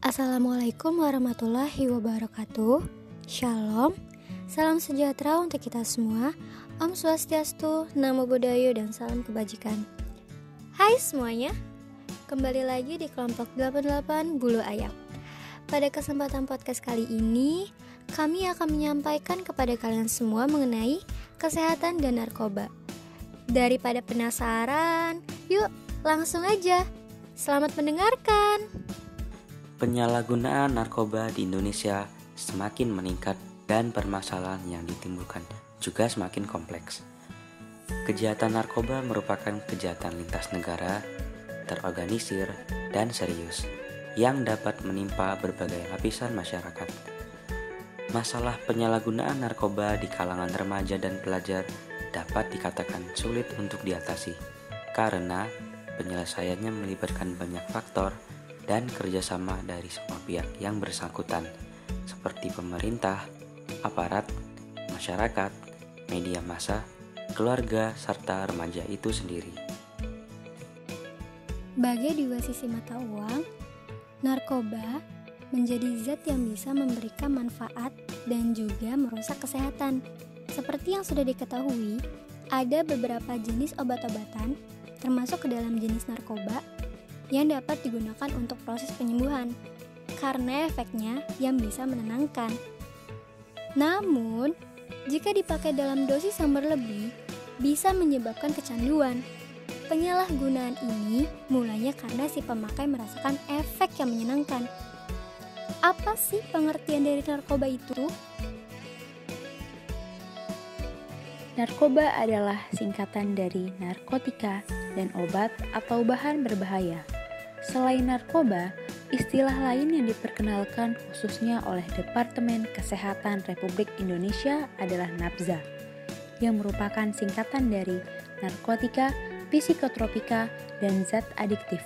Assalamualaikum warahmatullahi wabarakatuh. Shalom. Salam sejahtera untuk kita semua. Om Swastiastu, Namo Buddhaya dan salam kebajikan. Hai semuanya. Kembali lagi di kelompok 88 Bulu Ayam. Pada kesempatan podcast kali ini, kami akan menyampaikan kepada kalian semua mengenai kesehatan dan narkoba. Daripada penasaran, yuk langsung aja. Selamat mendengarkan. Penyalahgunaan narkoba di Indonesia semakin meningkat dan permasalahan yang ditimbulkan juga semakin kompleks. Kejahatan narkoba merupakan kejahatan lintas negara, terorganisir, dan serius yang dapat menimpa berbagai lapisan masyarakat. Masalah penyalahgunaan narkoba di kalangan remaja dan pelajar dapat dikatakan sulit untuk diatasi karena penyelesaiannya melibatkan banyak faktor dan kerjasama dari semua pihak yang bersangkutan, seperti pemerintah, aparat, masyarakat, media massa, keluarga, serta remaja itu sendiri. Bagai dua sisi mata uang, narkoba menjadi zat yang bisa memberikan manfaat dan juga merusak kesehatan. Seperti yang sudah diketahui, ada beberapa jenis obat-obatan, termasuk ke dalam jenis narkoba, yang dapat digunakan untuk proses penyembuhan karena efeknya yang bisa menenangkan. Namun, jika dipakai dalam dosis yang berlebih, bisa menyebabkan kecanduan. Penyalahgunaan ini mulanya karena si pemakai merasakan efek yang menyenangkan. Apa sih pengertian dari narkoba itu? Narkoba adalah singkatan dari narkotika dan obat atau bahan berbahaya. Selain narkoba, istilah lain yang diperkenalkan khususnya oleh Departemen Kesehatan Republik Indonesia adalah NAPZA, yang merupakan singkatan dari narkotika, psikotropika, dan zat adiktif.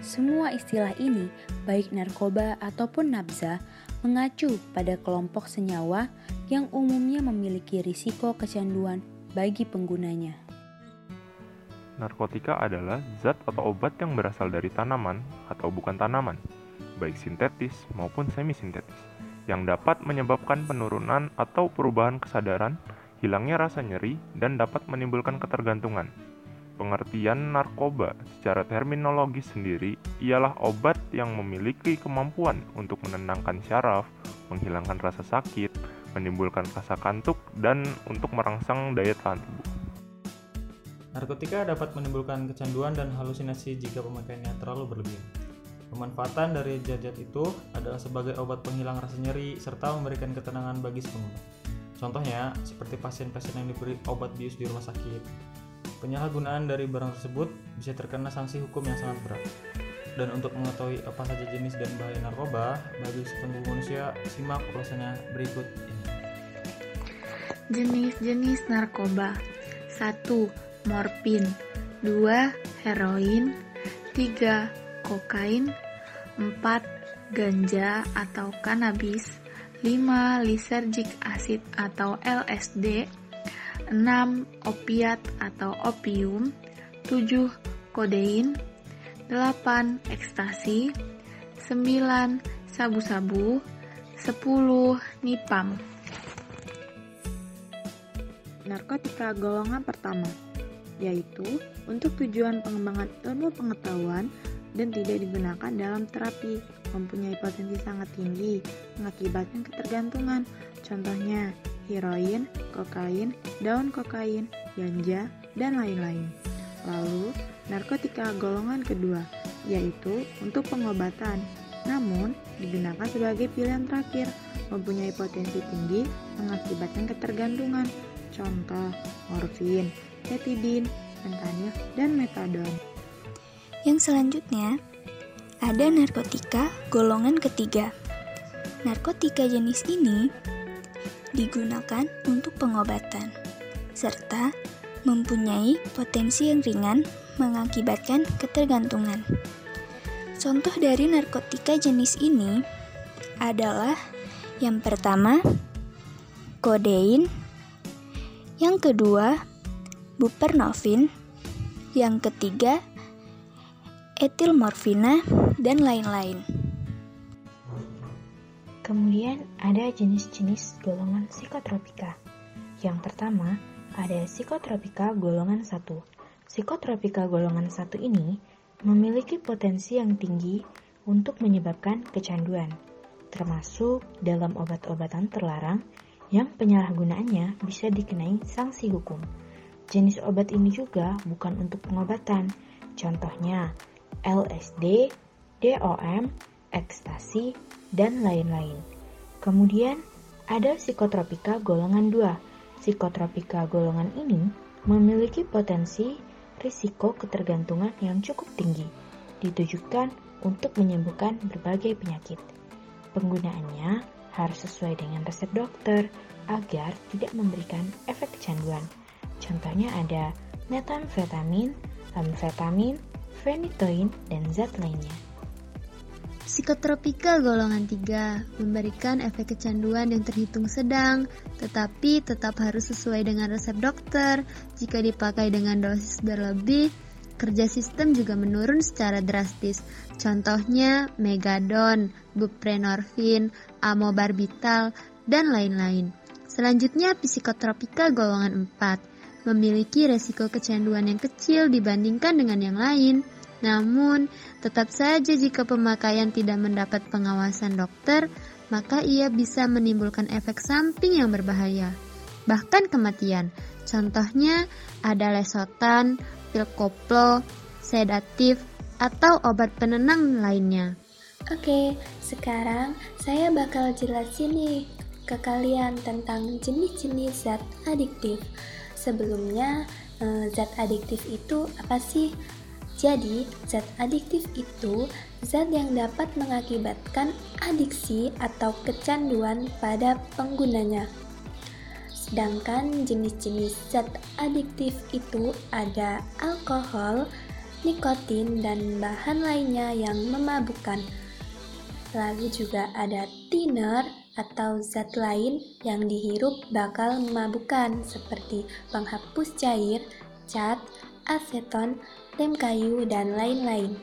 Semua istilah ini, baik narkoba ataupun nabza, mengacu pada kelompok senyawa yang umumnya memiliki risiko kecanduan bagi penggunanya. Narkotika adalah zat atau obat yang berasal dari tanaman atau bukan tanaman, baik sintetis maupun semi-sintetis, yang dapat menyebabkan penurunan atau perubahan kesadaran, hilangnya rasa nyeri, dan dapat menimbulkan ketergantungan. Pengertian narkoba secara terminologi sendiri ialah obat yang memiliki kemampuan untuk menenangkan syaraf, menghilangkan rasa sakit, menimbulkan rasa kantuk, dan untuk merangsang daya tahan tubuh. Narkotika dapat menimbulkan kecanduan dan halusinasi jika pemakaiannya terlalu berlebihan. Pemanfaatan dari zat-zat itu adalah sebagai obat penghilang rasa nyeri serta memberikan ketenangan bagi pengguna. Contohnya, seperti pasien-pasien yang diberi obat bius di rumah sakit. Penyalahgunaan dari barang tersebut bisa terkena sanksi hukum yang sangat berat. Dan untuk mengetahui apa saja jenis dan bahaya narkoba bagi sepenuh manusia, simak ulasannya berikut ini. Jenis-jenis narkoba 1 morfin 2. Heroin 3. Kokain 4. Ganja atau kanabis 5. Lysergic acid atau LSD 6. Opiat atau opium 7. Kodein 8. Ekstasi 9. Sabu-sabu 10. Nipam Narkotika golongan pertama yaitu untuk tujuan pengembangan ilmu pengetahuan dan tidak digunakan dalam terapi, mempunyai potensi sangat tinggi, mengakibatkan ketergantungan. Contohnya, heroin, kokain, daun kokain, ganja, dan lain-lain. Lalu, narkotika golongan kedua, yaitu untuk pengobatan, namun digunakan sebagai pilihan terakhir, mempunyai potensi tinggi, mengakibatkan ketergantungan. Contoh, morfin, ketidin, fentanyl, dan metadon. Yang selanjutnya, ada narkotika golongan ketiga. Narkotika jenis ini digunakan untuk pengobatan, serta mempunyai potensi yang ringan mengakibatkan ketergantungan. Contoh dari narkotika jenis ini adalah yang pertama, kodein, yang kedua, buprenorfin, yang ketiga etilmorfina, dan lain-lain. Kemudian ada jenis-jenis golongan psikotropika. Yang pertama, ada psikotropika golongan 1. Psikotropika golongan 1 ini memiliki potensi yang tinggi untuk menyebabkan kecanduan, termasuk dalam obat-obatan terlarang yang penyalahgunaannya bisa dikenai sanksi hukum. Jenis obat ini juga bukan untuk pengobatan, contohnya LSD, DOM, ekstasi, dan lain-lain. Kemudian ada psikotropika golongan 2. Psikotropika golongan ini memiliki potensi risiko ketergantungan yang cukup tinggi, ditujukan untuk menyembuhkan berbagai penyakit. Penggunaannya harus sesuai dengan resep dokter agar tidak memberikan efek kecanduan. Contohnya ada metamfetamin, amfetamin, phenytoin, dan zat lainnya. Psikotropika golongan 3 memberikan efek kecanduan yang terhitung sedang, tetapi tetap harus sesuai dengan resep dokter. Jika dipakai dengan dosis berlebih, kerja sistem juga menurun secara drastis. Contohnya megadon, buprenorfin, amobarbital, dan lain-lain. Selanjutnya psikotropika golongan 4 memiliki resiko kecanduan yang kecil dibandingkan dengan yang lain. Namun, tetap saja jika pemakaian tidak mendapat pengawasan dokter, maka ia bisa menimbulkan efek samping yang berbahaya, bahkan kematian. Contohnya ada lesotan, pil koplo, sedatif, atau obat penenang lainnya. Oke, sekarang saya bakal jelasin nih ke kalian tentang jenis-jenis zat adiktif. Sebelumnya, eh, zat adiktif itu apa sih? Jadi, zat adiktif itu zat yang dapat mengakibatkan adiksi atau kecanduan pada penggunanya. Sedangkan jenis-jenis zat adiktif itu ada alkohol, nikotin, dan bahan lainnya yang memabukkan. Lalu juga ada thinner atau zat lain yang dihirup bakal memabukkan seperti penghapus cair, cat, aseton, lem kayu, dan lain-lain.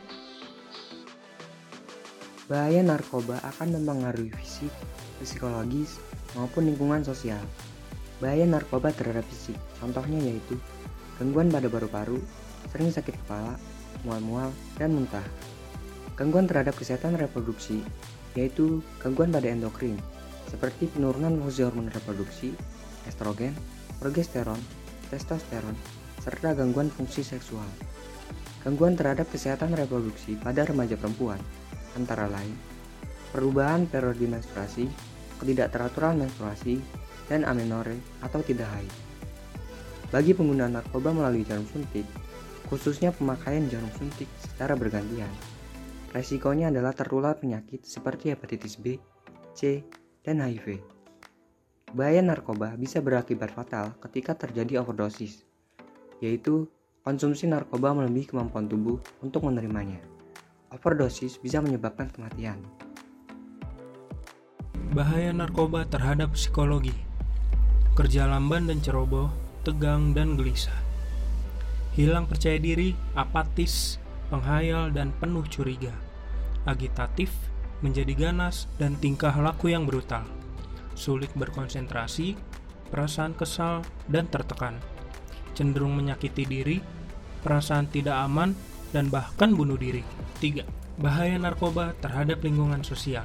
Bahaya narkoba akan mempengaruhi fisik, psikologis, maupun lingkungan sosial. Bahaya narkoba terhadap fisik, contohnya yaitu gangguan pada paru-paru, sering sakit kepala, mual-mual, dan muntah. Gangguan terhadap kesehatan reproduksi, yaitu gangguan pada endokrin, seperti penurunan fungsi hormon reproduksi, estrogen, progesteron, testosteron, serta gangguan fungsi seksual. Gangguan terhadap kesehatan reproduksi pada remaja perempuan, antara lain perubahan periode menstruasi, ketidakteraturan menstruasi, dan amenore atau tidak haid. Bagi pengguna narkoba melalui jarum suntik, khususnya pemakaian jarum suntik secara bergantian, resikonya adalah tertular penyakit seperti hepatitis B, C, dan HIV. Bahaya narkoba bisa berakibat fatal ketika terjadi overdosis, yaitu konsumsi narkoba melebihi kemampuan tubuh untuk menerimanya. Overdosis bisa menyebabkan kematian. Bahaya narkoba terhadap psikologi Kerja lamban dan ceroboh, tegang dan gelisah Hilang percaya diri, apatis, penghayal dan penuh curiga Agitatif, menjadi ganas dan tingkah laku yang brutal Sulit berkonsentrasi, perasaan kesal dan tertekan Cenderung menyakiti diri perasaan tidak aman, dan bahkan bunuh diri. 3. Bahaya narkoba terhadap lingkungan sosial.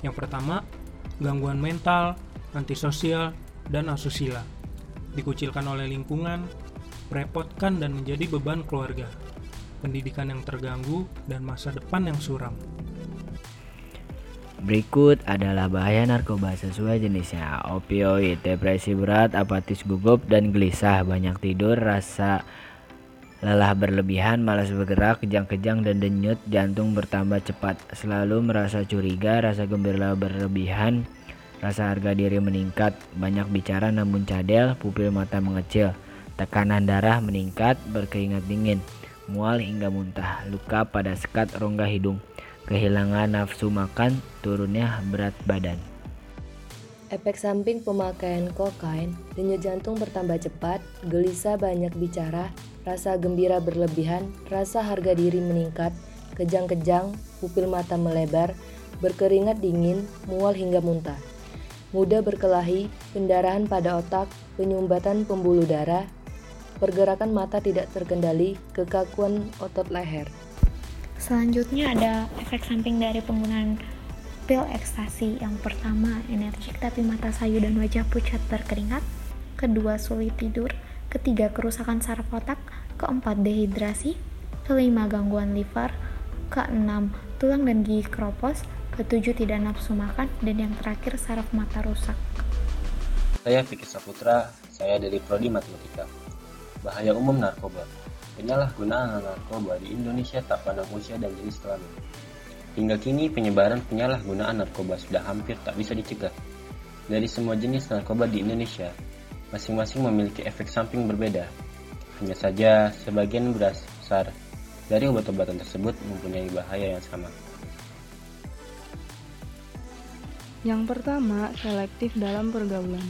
Yang pertama, gangguan mental, antisosial, dan asusila. Dikucilkan oleh lingkungan, merepotkan dan menjadi beban keluarga. Pendidikan yang terganggu dan masa depan yang suram. Berikut adalah bahaya narkoba sesuai jenisnya. Opioid, depresi berat, apatis gugup, dan gelisah, banyak tidur, rasa Lelah berlebihan, malas bergerak, kejang-kejang dan denyut, jantung bertambah cepat, selalu merasa curiga, rasa gembira berlebihan, rasa harga diri meningkat, banyak bicara namun cadel, pupil mata mengecil, tekanan darah meningkat, berkeringat dingin, mual hingga muntah, luka pada sekat rongga hidung, kehilangan nafsu makan, turunnya berat badan. Efek samping pemakaian kokain, denyut jantung bertambah cepat, gelisah banyak bicara, rasa gembira berlebihan, rasa harga diri meningkat, kejang-kejang, pupil mata melebar, berkeringat dingin, mual hingga muntah. Mudah berkelahi, pendarahan pada otak, penyumbatan pembuluh darah, pergerakan mata tidak terkendali, kekakuan otot leher. Selanjutnya ada efek samping dari penggunaan pil ekstasi. Yang pertama, energik tapi mata sayu dan wajah pucat berkeringat. Kedua, sulit tidur. Ketiga, kerusakan saraf otak. Keempat, dehidrasi. Kelima, gangguan liver. Keenam, tulang dan gigi keropos. Ketujuh, tidak nafsu makan. Dan yang terakhir, saraf mata rusak. Saya Fikri Saputra, saya dari Prodi Matematika. Bahaya umum narkoba. Penyalahgunaan narkoba di Indonesia tak pandang usia dan jenis kelamin. Hingga kini penyebaran penyalahgunaan narkoba sudah hampir tak bisa dicegah. Dari semua jenis narkoba di Indonesia, masing-masing memiliki efek samping berbeda. Hanya saja, sebagian besar dari obat-obatan tersebut mempunyai bahaya yang sama. Yang pertama, selektif dalam pergaulan.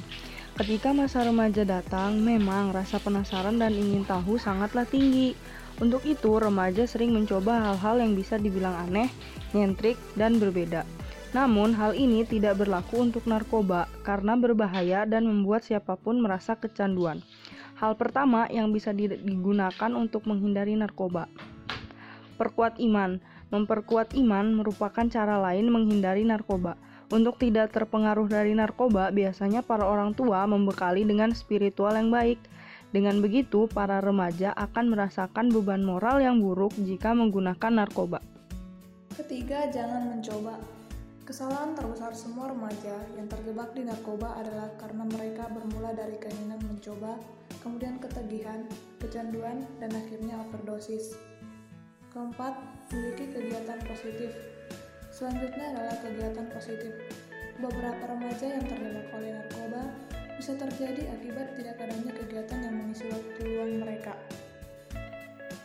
Ketika masa remaja datang, memang rasa penasaran dan ingin tahu sangatlah tinggi. Untuk itu, remaja sering mencoba hal-hal yang bisa dibilang aneh, nyentrik, dan berbeda. Namun, hal ini tidak berlaku untuk narkoba karena berbahaya dan membuat siapa pun merasa kecanduan. Hal pertama yang bisa digunakan untuk menghindari narkoba. Perkuat iman. Memperkuat iman merupakan cara lain menghindari narkoba. Untuk tidak terpengaruh dari narkoba, biasanya para orang tua membekali dengan spiritual yang baik. Dengan begitu, para remaja akan merasakan beban moral yang buruk jika menggunakan narkoba. Ketiga, jangan mencoba. Kesalahan terbesar semua remaja yang terjebak di narkoba adalah karena mereka bermula dari keinginan mencoba, kemudian ketagihan, kecanduan, dan akhirnya overdosis. Keempat, memiliki kegiatan positif. Selanjutnya adalah kegiatan positif. Beberapa remaja yang terjebak oleh narkoba bisa terjadi akibat tidak adanya kegiatan yang mengisi waktu luang mereka.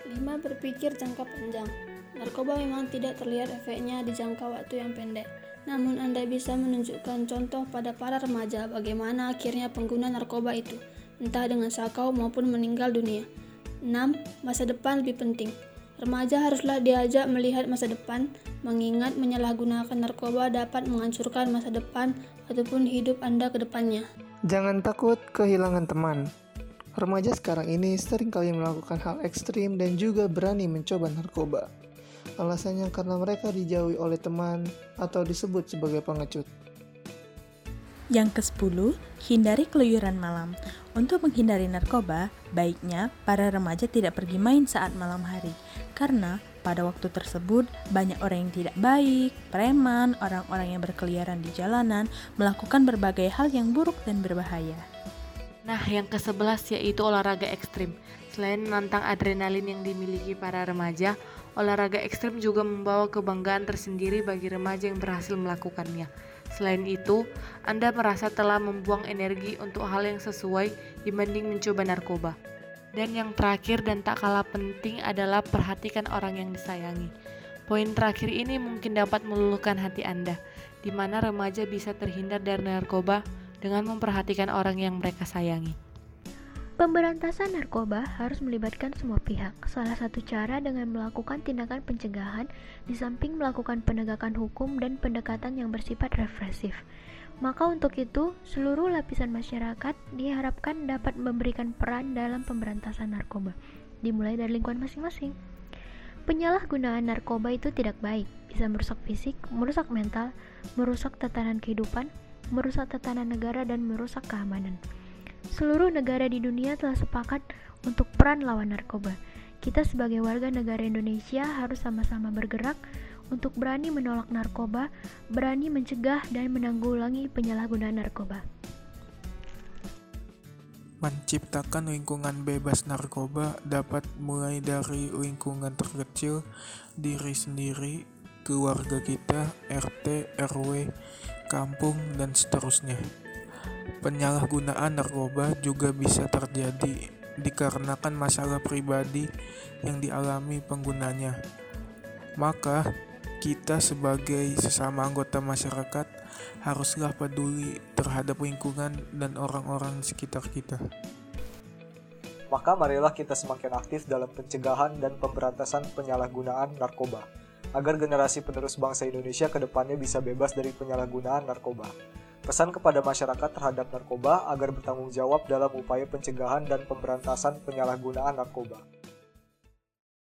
5. Berpikir jangka panjang. Narkoba memang tidak terlihat efeknya di jangka waktu yang pendek. Namun Anda bisa menunjukkan contoh pada para remaja bagaimana akhirnya pengguna narkoba itu, entah dengan sakau maupun meninggal dunia. 6. Masa depan lebih penting. Remaja haruslah diajak melihat masa depan, mengingat menyalahgunakan narkoba dapat menghancurkan masa depan ataupun hidup Anda ke depannya. Jangan takut kehilangan teman. Remaja sekarang ini sering kali melakukan hal ekstrim dan juga berani mencoba narkoba. Alasannya karena mereka dijauhi oleh teman atau disebut sebagai pengecut. Yang ke-10, hindari keluyuran malam. Untuk menghindari narkoba, baiknya para remaja tidak pergi main saat malam hari, karena pada waktu tersebut banyak orang yang tidak baik, preman, orang-orang yang berkeliaran di jalanan, melakukan berbagai hal yang buruk dan berbahaya. Nah, yang ke-11 yaitu olahraga ekstrim. Selain menantang adrenalin yang dimiliki para remaja, olahraga ekstrim juga membawa kebanggaan tersendiri bagi remaja yang berhasil melakukannya. Selain itu, Anda merasa telah membuang energi untuk hal yang sesuai dibanding mencoba narkoba. Dan yang terakhir dan tak kalah penting adalah perhatikan orang yang disayangi. Poin terakhir ini mungkin dapat meluluhkan hati Anda, di mana remaja bisa terhindar dari narkoba dengan memperhatikan orang yang mereka sayangi. Pemberantasan narkoba harus melibatkan semua pihak. Salah satu cara dengan melakukan tindakan pencegahan, di samping melakukan penegakan hukum dan pendekatan yang bersifat represif. Maka untuk itu, seluruh lapisan masyarakat diharapkan dapat memberikan peran dalam pemberantasan narkoba, dimulai dari lingkungan masing-masing. Penyalahgunaan narkoba itu tidak baik, bisa merusak fisik, merusak mental, merusak tatanan kehidupan, merusak tatanan negara, dan merusak keamanan. Seluruh negara di dunia telah sepakat untuk peran lawan narkoba. Kita sebagai warga negara Indonesia harus sama-sama bergerak untuk berani menolak narkoba, berani mencegah dan menanggulangi penyalahgunaan narkoba. Menciptakan lingkungan bebas narkoba dapat mulai dari lingkungan terkecil, diri sendiri, keluarga kita, RT, RW, kampung, dan seterusnya. Penyalahgunaan narkoba juga bisa terjadi dikarenakan masalah pribadi yang dialami penggunanya. Maka, kita sebagai sesama anggota masyarakat haruslah peduli terhadap lingkungan dan orang-orang sekitar kita. Maka marilah kita semakin aktif dalam pencegahan dan pemberantasan penyalahgunaan narkoba. agar generasi penerus bangsa Indonesia ke depannya bisa bebas dari penyalahgunaan narkoba. Pesan kepada masyarakat terhadap narkoba agar bertanggung jawab dalam upaya pencegahan dan pemberantasan penyalahgunaan narkoba.